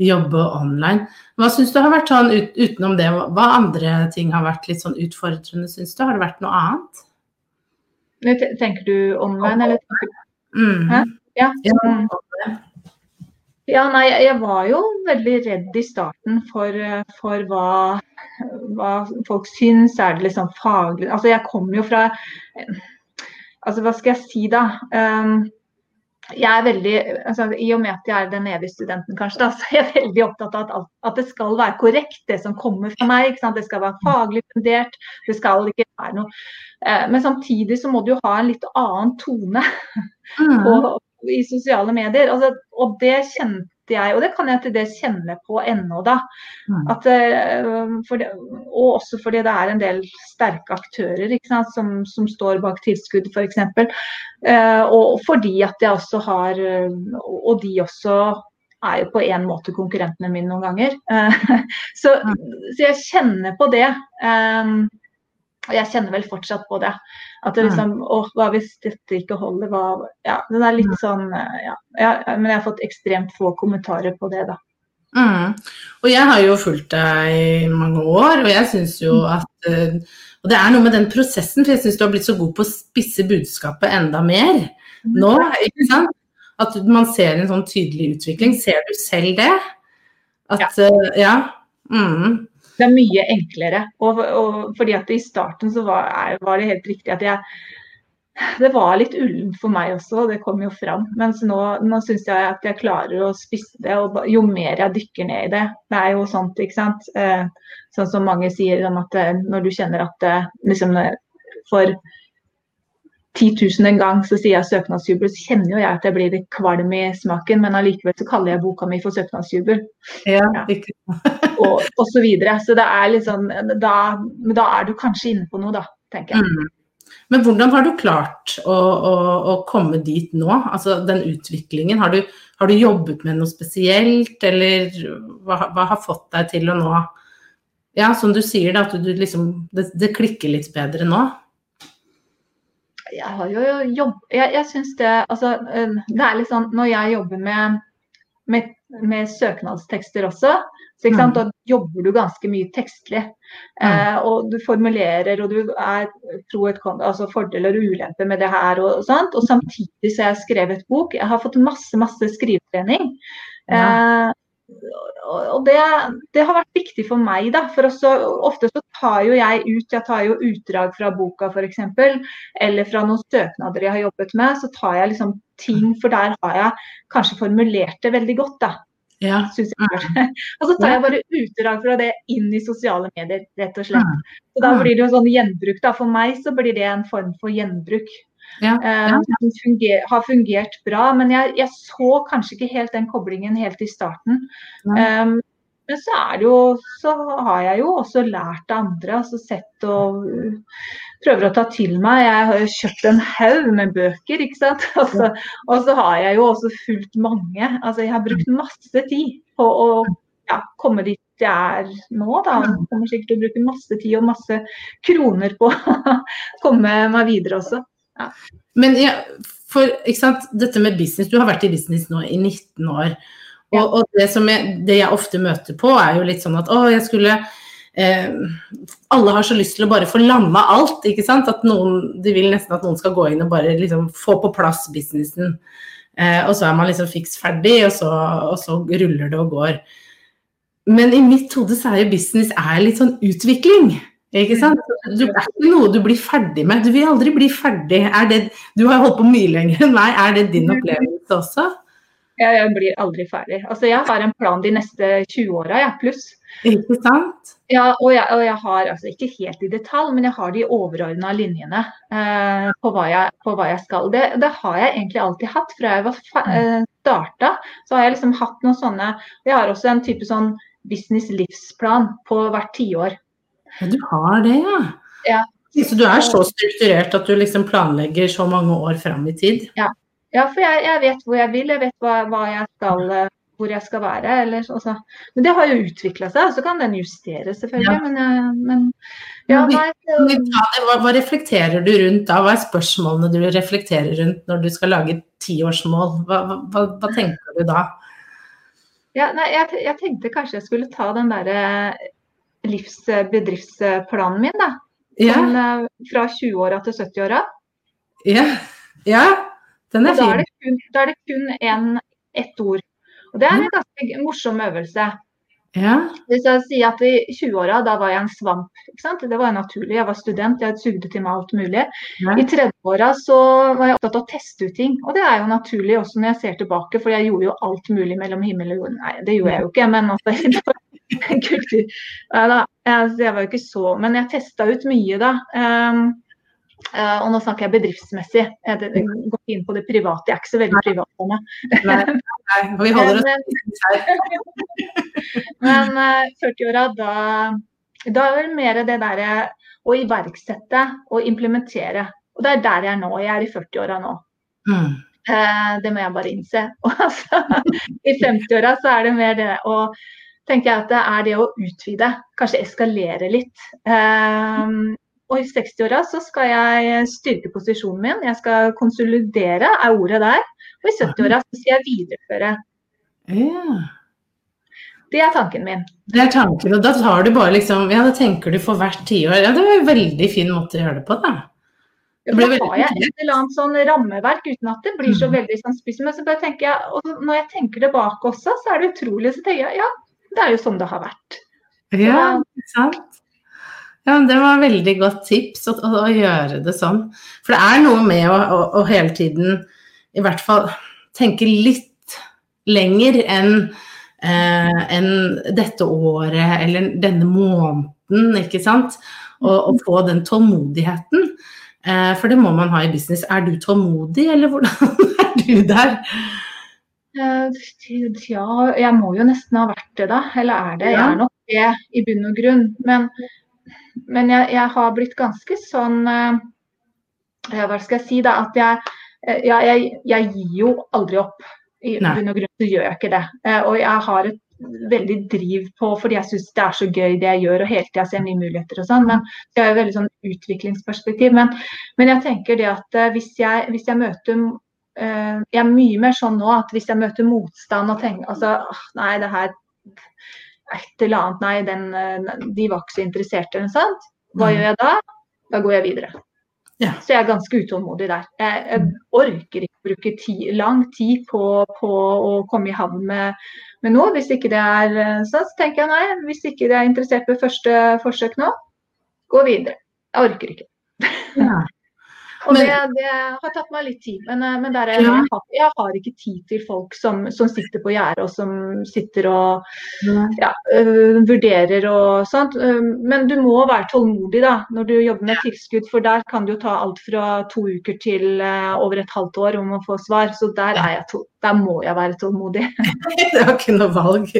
jobbe online. Hva syns du har vært sånn ut, utenom det, hva andre ting har vært litt sånn utfordrende, syns du? Har det vært noe annet? Tenker du online, eller? Mm. Hæ? Ja. ja. Mm. Ja, nei, jeg var jo veldig redd i starten for, for hva, hva, folk syns. Er det liksom faglig Altså, jeg kommer jo fra Altså, hva skal jeg si da? Um, jeg er veldig, altså, I og med at jeg er den evige studenten, kanskje, da, så er jeg veldig opptatt av at, at det skal være korrekt, det som kommer fra meg. Det skal være faglig fundert. Det skal ikke være noe eh, Men samtidig så må du jo ha en litt annen tone mm. på, i sosiale medier. Altså, og det kjente jeg, og det kan jeg til dels kjenne på ennå, da. Mm. At, eh, det, og også fordi det er en del sterke aktører sant, som, som, står bak tilskudd, f.eks. Uh, og fordi at jeg også har Og de også er jo på en måte konkurrentene mine noen ganger. Så, så, jeg kjenner på det. Um, og jeg kjenner vel fortsatt på det. At det liksom Å, hva hvis dette ikke holder? Hva Ja, den er litt sånn ja, ja, Men jeg har fått ekstremt få kommentarer på det, da. Mm. Og jeg har jo fulgt deg i mange år, og jeg syns jo mm. at uh, Og det er noe med den prosessen, for jeg syns du har blitt så god på å spisse budskapet enda mer mm. nå, ikke sant? At man ser en sånn tydelig utvikling. Ser du selv det? At Ja. Uh, ja. Mm det er mye enklere. Og, og, fordi at i starten så var, var, det helt riktig at jeg Det var litt ullent for meg også, det kom jo fram. Mens nå, nå syns jeg at jeg klarer å spisse det. Og jo mer jeg dykker ned i det. Det er jo sånt, ikke sant. Eh, sånn som mange sier at eh, når du kjenner at eh, liksom for 10 000 en gang, så sier jeg søknadsjubel, så kjenner jo jeg at jeg blir litt kvalm i smaken, men allikevel så kaller jeg boka mi for søknadsjubel. Ja, ja. og, og så videre. Så det er litt sånn da, da, er du kanskje inne på noe, da, tenker jeg. Mm. Men hvordan har du klart å, å, å, komme dit nå? Altså den utviklingen. Har du, har du jobbet med noe spesielt, eller hva, hva, har fått deg til å nå Ja, som du sier, da, at du, liksom, det, det klikker litt bedre nå? Jeg har jo jobb... Jeg, jeg syns det Altså, eh, det er litt sånn når jeg jobber med, med, med søknadstekster også, så mm. da jobber du ganske mye tekstlig. Mm. Eh, og du formulerer, og du er tro et altså fordeler og ulemper med det her og, og sånt. Og samtidig så har jeg skrevet bok. Jeg har fått masse, masse skrivetrening. Ja. Eh, og det, det, har vært viktig for meg, da. For også, ofte så tar jo jeg ut jeg tar jo utdrag fra boka f.eks. Eller fra noen søknader jeg har jobbet med. Så tar jeg liksom ting, for der har jeg kanskje formulert det veldig godt, da. Ja. Og så tar jeg bare utdrag fra det inn i sosiale medier, rett og slett. Så da blir det jo sånn gjenbruk, da. For meg så blir det en form for gjenbruk. Ja, ja. Som funger, har fungert bra. Men jeg, jeg, så kanskje ikke helt den koblingen helt i starten. Um, men så er det jo Så har jeg jo også lært av andre. altså Sett og prøver å ta til meg. Jeg har jo kjøpt en haug med bøker, ikke sant. Altså, og så har jeg jo også fulgt mange. Altså jeg har brukt masse tid på å ja, komme dit jeg er nå. da. Jeg kommer sikkert til å bruke masse tid og masse kroner på å komme meg videre også. Ja. Men ja, for dette med business, du har vært i business nå i 19 år. Og, ja. og det, jeg, det, jeg, ofte møter på, er jo litt sånn at å, jeg skulle eh, Alle har så lyst til å bare få landa alt, ikke sant. At noen, de vil nesten at noen skal gå inn og bare liksom få på plass businessen. Eh, og så er man liksom fiks ferdig, og så, og så ruller det og går. Men i mitt hode så er jo business er litt sånn utvikling. Ikke sant? Du, det er ikke noe du blir ferdig med. Du vil aldri bli ferdig. Det, du har holdt på mye lenger enn meg. Er det din opplevelse også? Ja, jeg blir aldri ferdig. Altså, jeg har en plan de neste 20 åra, ja, pluss. Ikke sant? Ja, og jeg, og jeg, har, altså ikke helt i detalj, men jeg har de overordna linjene eh, på, hva jeg, på, hva jeg, skal. Det, det, har jeg egentlig alltid hatt. Fra jeg var eh, starta, så har jeg liksom hatt noen sånne Jeg har også en type sånn business-livsplan på hvert tiår. Ja, du har det, ja. ja. Så du er så strukturert at du liksom planlegger så mange år fram i tid? Ja, ja for jeg, jeg, vet hvor jeg vil, jeg vet hva, hva jeg skal hvor jeg skal være. Eller, altså. Men det har jo utvikla seg, så kan den justeres selvfølgelig. Ja. Men, eh, men, ja, nei, hva, hva, reflekterer du rundt da? Hva er spørsmålene du reflekterer rundt når du skal lage tiårsmål? Hva, hva, hva, tenker du da? Ja, nei, jeg, jeg, tenkte kanskje jeg skulle ta den derre livsbedriftsplanen min, da. Den, eh, fra 20-åra til 70-åra. Ja. ja. den er fin. Da er det kun, én ett ord. Og det er en ganske morsom øvelse. Ja. Hvis jeg sier at i 20-åra, da var jeg en svamp. Det var naturlig. Jeg var student, jeg sugde til meg alt mulig. Ja. I 30-åra så var jeg opptatt av å teste ut ting. Og det er jo naturlig også når jeg ser tilbake, for jeg gjorde jo alt mulig mellom himmel og jord. Nei, det gjorde jeg jo ikke, men altså kultur. Nei da, jeg, var jo ikke så Men jeg testa ut mye da. Um, Uh, og nå snakker jeg bedriftsmessig. Jeg går inn på det private. Jeg er ikke så veldig privat på meg. Vi holder oss her. Men uh, eh, 40-åra, da, da er det mer det derre å iverksette og implementere. Og det er der jeg er nå. Jeg er i 40-åra nå. Mm. Uh, det må jeg bare innse. Og altså, I 50-åra så er det mer det å tenker jeg at det er det å utvide, kanskje eskalere litt. Um, og i 60-åra så skal jeg styrke posisjonen min. Jeg skal konsolidere, er ordet der. Og i 70-åra så skal jeg videreføre. Ja. Det er tanken min. Det er tanken, og da tar du bare liksom Ja, da tenker du for hvert tiår. Ja, det var en veldig fin måte å gjøre det på, da. Ja, da har jeg et eller annet sånn rammeverk uten at det blir så mm. veldig sånn spiss. Men så bare tenker jeg, og når jeg tenker tilbake også, så er det utrolig. Så tenker jeg ja, det er jo sånn det har vært. Ja, sant. Ja, Det var et veldig godt tips å, å, å, gjøre det sånn. For det er noe med å, å, å, hele tiden i hvert fall tenke litt lenger enn eh, en dette året eller denne måneden, ikke sant. Og, og få den tålmodigheten. Eh, for det må man ha i business. Er du tålmodig, eller hvordan er du der? Eh, ja, jeg må jo nesten ha vært det, da. Eller er det? Jeg er nok det i bunn og grunn. Men men jeg, jeg, har blitt ganske sånn uh, Hva skal jeg si, da. At jeg, ja, jeg, jeg, gir jo aldri opp. I bunn og grunn så gjør jeg ikke det. Og jeg har et veldig driv på fordi jeg syns det er så gøy det jeg gjør og hele tida ser nye muligheter og sånn. Men det er jo veldig sånn utviklingsperspektiv. Men, men jeg tenker det at hvis jeg, hvis jeg møter jeg er mye mer sånn nå at hvis jeg møter motstand og tenker altså, Nei, det her et eller annet Nei, den, eh, de var ikke så interessert, eller noe sånt. Hva mm. gjør jeg da? Da går jeg videre. Ja. Så jeg er ganske utålmodig der. Jeg, jeg orker ikke bruke ti, lang tid på, på, å komme i havn med, med, noe. Hvis ikke det er sånn, så tenker jeg nei. Hvis ikke det er interessert ved første forsøk nå, gå videre. Jeg orker ikke. Ja. Og men, det, det, har tatt meg litt tid. Men, eh, men er, ja. jeg, har, jeg, har, ikke tid til folk som, som sitter på gjerdet og som sitter og ja, uh, vurderer og sånt. Uh, men du må være tålmodig da, når du jobber med tilskudd, for der kan det jo ta alt fra to uker til uh, over et halvt år om å få svar. Så der, to, der må jeg være tålmodig. det har ikke noe valg.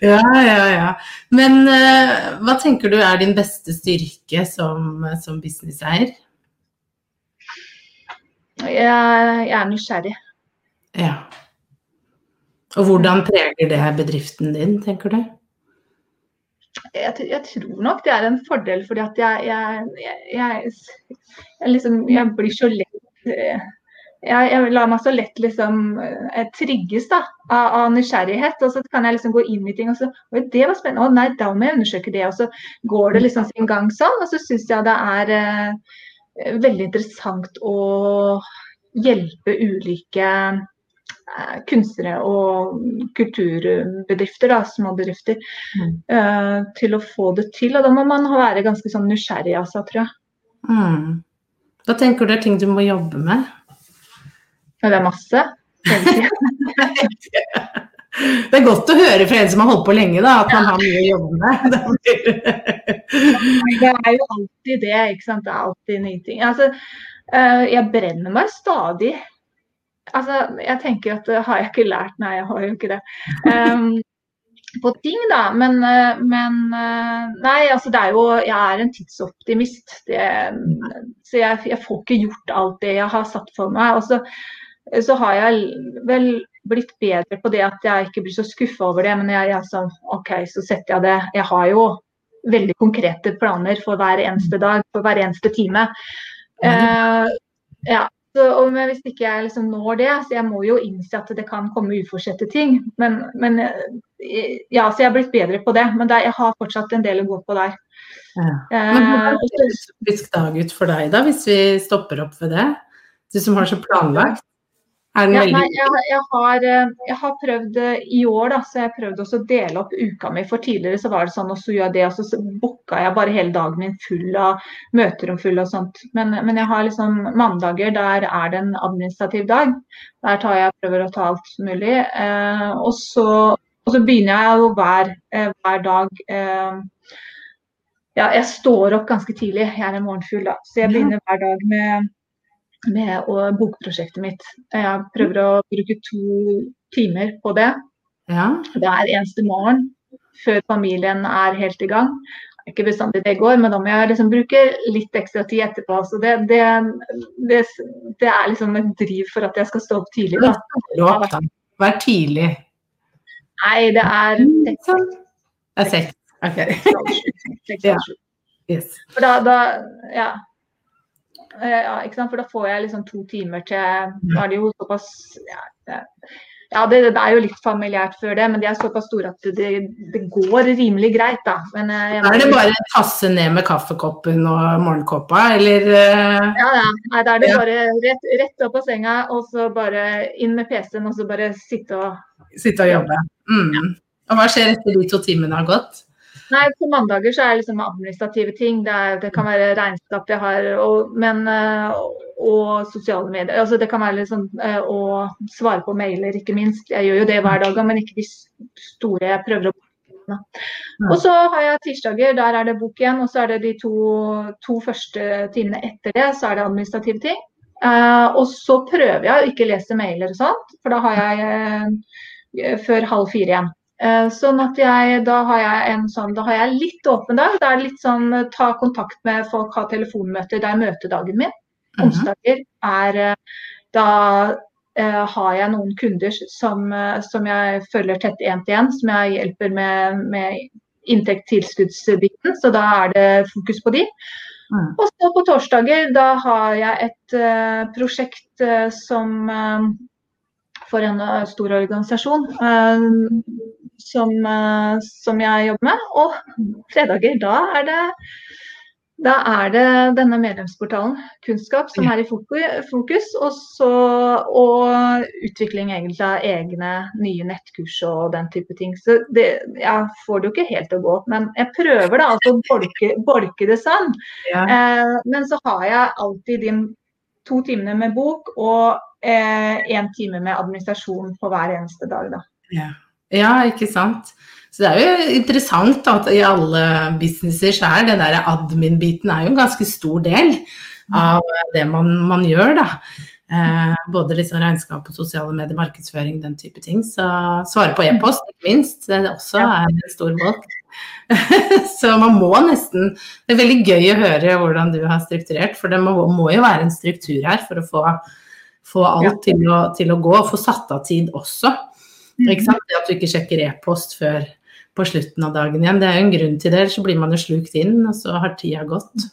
Ja, ja, ja. Men hva tenker du er din beste styrke som, som businesseier? Jeg, er nysgjerrig. Ja. Og hvordan preger det bedriften din, tenker du? Jeg, jeg, tror nok det er en fordel, fordi at jeg, jeg, jeg liksom, blir så lett jeg, lar meg så lett liksom eh, trigges da, av, av, nysgjerrighet. Og så kan jeg liksom gå inn i ting og så Oi, det var spennende. Å nei, da må jeg undersøke det. Og så går det liksom sin gang sånn. Og så syns jeg det er eh, veldig interessant å hjelpe ulike eh, kunstnere og kulturbedrifter, da, små bedrifter, mm. uh, til å få det til. Og da må man være ganske sånn nysgjerrig, altså, tror jeg. Mm. Hva tenker du er ting du må jobbe med? Ja, det er masse. Det er godt å høre fra en som har holdt på lenge, da, at man har mye å jobbe med. det er jo alltid det, ikke sant. Det er alltid nye ting. Altså, eh, jeg brenner meg stadig. Altså, jeg tenker at har jeg ikke lært Nei, jeg har jo ikke det. Um, på ting, da. Men, eh, men, eh, Nei, altså det er jo Jeg er en tidsoptimist. Det, så jeg, jeg, får ikke gjort alt det jeg har satt for meg. Og så så har jeg vel blitt bedre på det at jeg ikke blir så skuffa over det. Men jeg, jeg sånn, OK, så setter jeg det Jeg har jo veldig konkrete planer for hver eneste dag, for hver eneste time. Uh, ja, så, og, hvis ikke jeg liksom når det, så jeg må jo innse at det kan komme uforsette ting. Men, men, ja, så jeg har blitt bedre på det. Men det, jeg har fortsatt en del å gå på der. Ja. Men hvordan ser en typisk dag ut for deg, da, hvis vi stopper opp ved det? Du som har så planlagt? Ja, nei, jeg, jeg, har, jeg, har, prøvd eh, i år, da, så jeg prøvde også å dele opp uka mi. For tidligere så var det sånn, og så gjør jeg det, og så booka jeg bare hele dagen min full av møterom full og sånt. Men, men, jeg har liksom mandager, der er det en administrativ dag. Der tar jeg prøver å ta alt mulig. Eh, og, så, og, så, begynner jeg jo hver, eh, hver dag eh, ja, jeg står opp ganske tidlig. Jeg er en morgenfugl, da. Så jeg begynner hver dag med med bokprosjektet mitt. Jeg prøver å bruke to timer på det. Ja. Det er eneste morgen før familien er helt i gang. Ikke bestandig det går, men da må jeg liksom bruke litt ekstra tid etterpå. Så det, det, det, det, er liksom et driv for at jeg skal stå opp tidlig. Da. Vær tidlig. Nei, det er seks. Det er seks. OK. ja. Yes. Da, da ja. Eh, ja? For da får jeg liksom to timer til Da er det jo såpass ja, ja det, det, er jo litt familiært før det, men de er såpass store at det, det går rimelig greit, da. Men, jeg, er det bare å tasse ned med kaffekoppen og morgenkåpa, eller? Eh? Ja, ja. Nei, da er det bare rett, rett, opp av senga, og så bare inn med PC-en, og så bare sitte og Sitte og jobbe. Mm. Og hva skjer etter de to timene har gått? Nei, på mandager så er det liksom administrative ting. Det, er, det kan være regnskap jeg har, og, men, og, og sosiale medier. Altså det kan være liksom eh, å svare på mailer, ikke minst. Jeg gjør jo det hver dag, men ikke de store jeg prøver å og så har jeg tirsdager, der er det bok igjen. Og så er det de to, to første timene etter det, så er det administrative ting. Uh, og så prøver jeg å ikke lese mailer og sånt, for da har jeg uh, før halv fire igjen. Eh, sånn at jeg, da har jeg en sånn, da har jeg litt åpen dag. Da er det litt sånn eh, ta kontakt med folk, ha telefonmøter. Det er møtedagen min. Mhm. Onsdager er eh, Da eh, har jeg noen kunder som, som jeg følger tett én til én, som jeg hjelper med, med inntekt-tilskuddsbiten. Så da er det fokus på de. Mm. Og så på torsdager, da har jeg et eh, prosjekt som for en stor organisasjon som, eh, som, jeg jobber med. Og fredager, da er det da er det denne medlemsportalen, Kunnskap, som er i fokus. Og, så, og utvikling egentlig av egne nye nettkurs og den type ting. Så det, jeg får det jo ikke helt til å gå. Men jeg prøver da altså å bolke, bolke det sånn. Ja. Eh, men så har jeg alltid din to timene med bok og én eh, time med administrasjon på hver eneste dag. da. Ja. Ja, ikke sant. Så det er jo interessant at i alle businesser så er det der admin-biten er jo en ganske stor del av det man, man gjør, da. Eh, både liksom regnskap og sosiale medier, markedsføring, den type ting. Så svare på e-post, ikke minst. Det også er en stor bolk. så man må nesten Det er veldig gøy å høre hvordan du har strukturert, for det må, må jo være en struktur her for å få, få alt til, å, til, å, gå, og få satt av tid også. Ikke sant? Det at du ikke sjekker e-post før på slutten av dagen igjen. Det er jo en grunn til det, ellers så blir man jo slukt inn, og så har tida gått.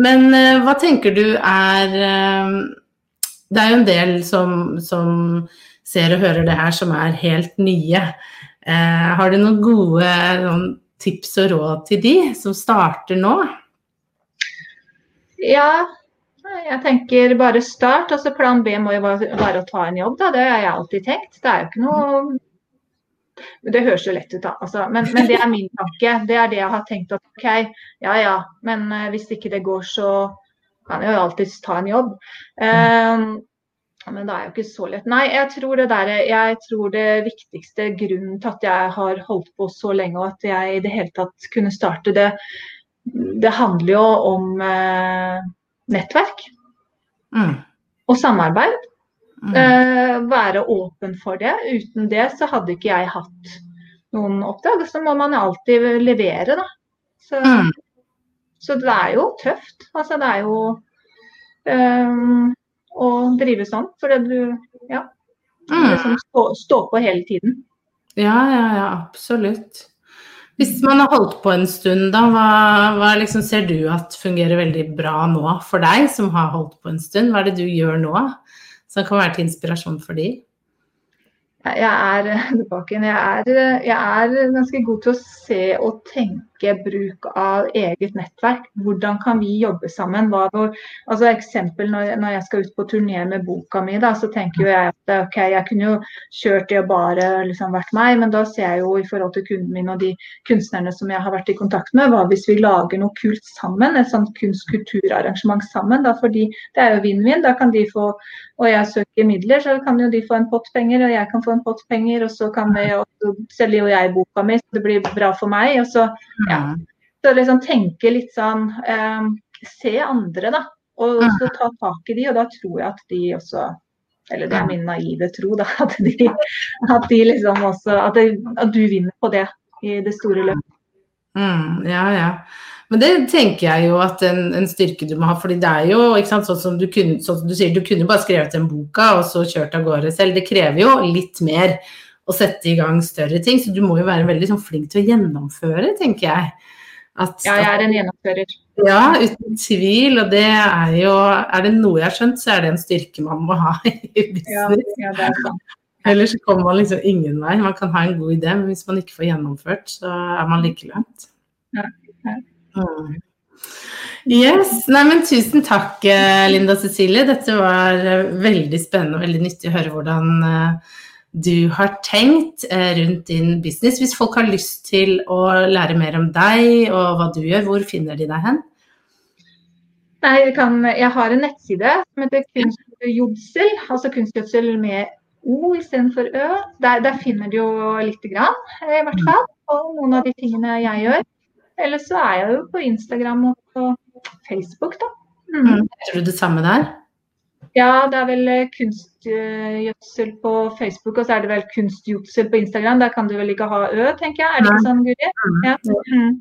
Men uh, hva tenker du er uh, Det er jo en del som, som, ser og hører det her som er helt nye. Uh, har du noen gode noen tips og råd til de som starter nå? Ja, jeg tenker bare start. altså Plan B må jo være å ta en jobb. da, Det har jeg alltid tenkt. Det er jo ikke noe Det høres jo lett ut, da. Altså, men, men, det er min tanke. Det er det jeg har tenkt at OK, ja ja, men uh, hvis ikke det går, så kan jeg jo alltids ta en jobb. Um, men det er jo ikke så lett. Nei, jeg tror det der, jeg tror det viktigste grunnen til at jeg har holdt på så lenge, og at jeg i det hele tatt kunne starte det, det handler jo om uh, nettverk mm. og samarbeid. Mm. Uh, være åpen for det. Uten det så hadde ikke jeg hatt noen oppdrag. Så må man alltid levere, da. Så, mm. så det er jo tøft. Altså det er jo um, å drive sånn. For du ja, liksom stå, stå på hele tiden. Ja, ja, ja, absolutt. Hvis man har holdt på en stund, da, hva, hva liksom ser du at fungerer veldig bra nå for deg som har holdt på en stund? Hva er det du gjør nå som kan være til inspirasjon for de? Jeg er tilbake igjen. Jeg er, ganske god til å se og tenke bruk av eget nettverk. Hvordan kan vi jobbe sammen? Hva, altså eksempel når, når, jeg skal ut på turné med boka mi, da, så tenker jo jeg at ok, jeg kunne jo kjørt det og bare liksom vært meg, men da ser jeg jo i forhold til kunden min og de kunstnerne som jeg har vært i kontakt med, hva hvis vi lager noe kult sammen? Et sånt kunst-kulturarrangement sammen? Da, fordi det er jo vinn-vinn. Da kan de få og jeg søker midler, så kan jo de få en pott penger, og jeg kan få en pott penger. Og så kan vi, og så selger jo jeg boka mi, så det blir bra for meg. Og så, ja. så liksom tenke litt sånn eh, Se andre, da. Og så ta tak i de, og da tror jeg at de også Eller det er min naive tro, da. At de, at de liksom også at, de, at du vinner på det i det store løpet. Mm, ja, ja. Men det tenker jeg jo at en, en, styrke du må ha. fordi det er jo ikke sant, sånn som du kunne, sånn som du sier, du kunne bare skrevet den boka og så kjørt av gårde selv. Det krever jo litt mer å sette i gang større ting. Så du må jo være veldig sånn, flink til å gjennomføre, tenker jeg. At, ja, jeg er en gjennomfører. Ja, uten tvil. Og det er jo Er det noe jeg har skjønt, så er det en styrke man må ha i business. Ja, ja, sant. Ellers kommer man liksom ingen vei. Man kan ha en god idé, men hvis man ikke får gjennomført, så er man like langt. Ja, ja. Mm. Yes. Nei, men tusen takk, Linda Cecilie. Dette var veldig spennende og veldig nyttig å høre hvordan du har tenkt rundt din business. Hvis folk har lyst til å lære mer om deg og hva du gjør, hvor finner de deg hen? Nei, jeg, kan, jeg har en nettside som heter Kunstgjødsel, altså kunstgjødsel med O istedenfor Ø. Der, der finner du jo lite grann, i hvert fall, og noen av de tingene jeg gjør. Eller så er jeg jo på Instagram og på Facebook, da. Mm. Tror du det samme der? Ja, det er vel kunstgjødsel på Facebook, og så er det vel kunstgjødsel på Instagram. Der kan du vel ikke ha Ø, tenker jeg. Er det ikke sånn, Guri? Ja. Mm.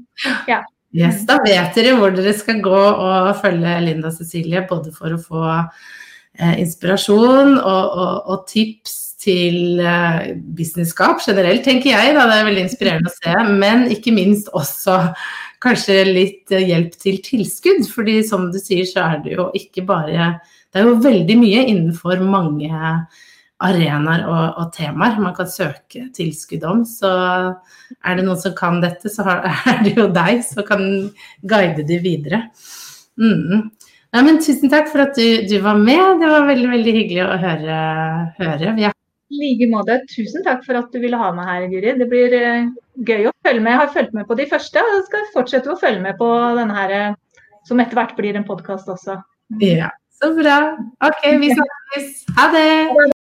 ja. Yes, da vet dere hvor dere skal gå og følge Linda Cecilie, både for å få eh, inspirasjon og, og, og, tips til eh, businesskap generelt, tenker jeg. Da. Det er veldig inspirerende å se. Men ikke minst også kanskje litt eh, hjelp til tilskudd. fordi som du sier, så er det jo ikke bare Det er jo veldig mye innenfor mange arenaer og, og, temaer man kan søke tilskudd om. Så er det noen som kan dette, så er det jo deg som kan guide de videre. Mm. Men tusen takk for at du, du, var med. Det var veldig veldig hyggelig å høre. høre. I like måte. Tusen takk for at du ville ha meg her, Guri. Det blir uh, gøy å følge med. Jeg har fulgt med på de første, og skal fortsette å følge med på denne her, som etter hvert blir en podkast også. Ja, bra. OK, vi snakkes. Ha det.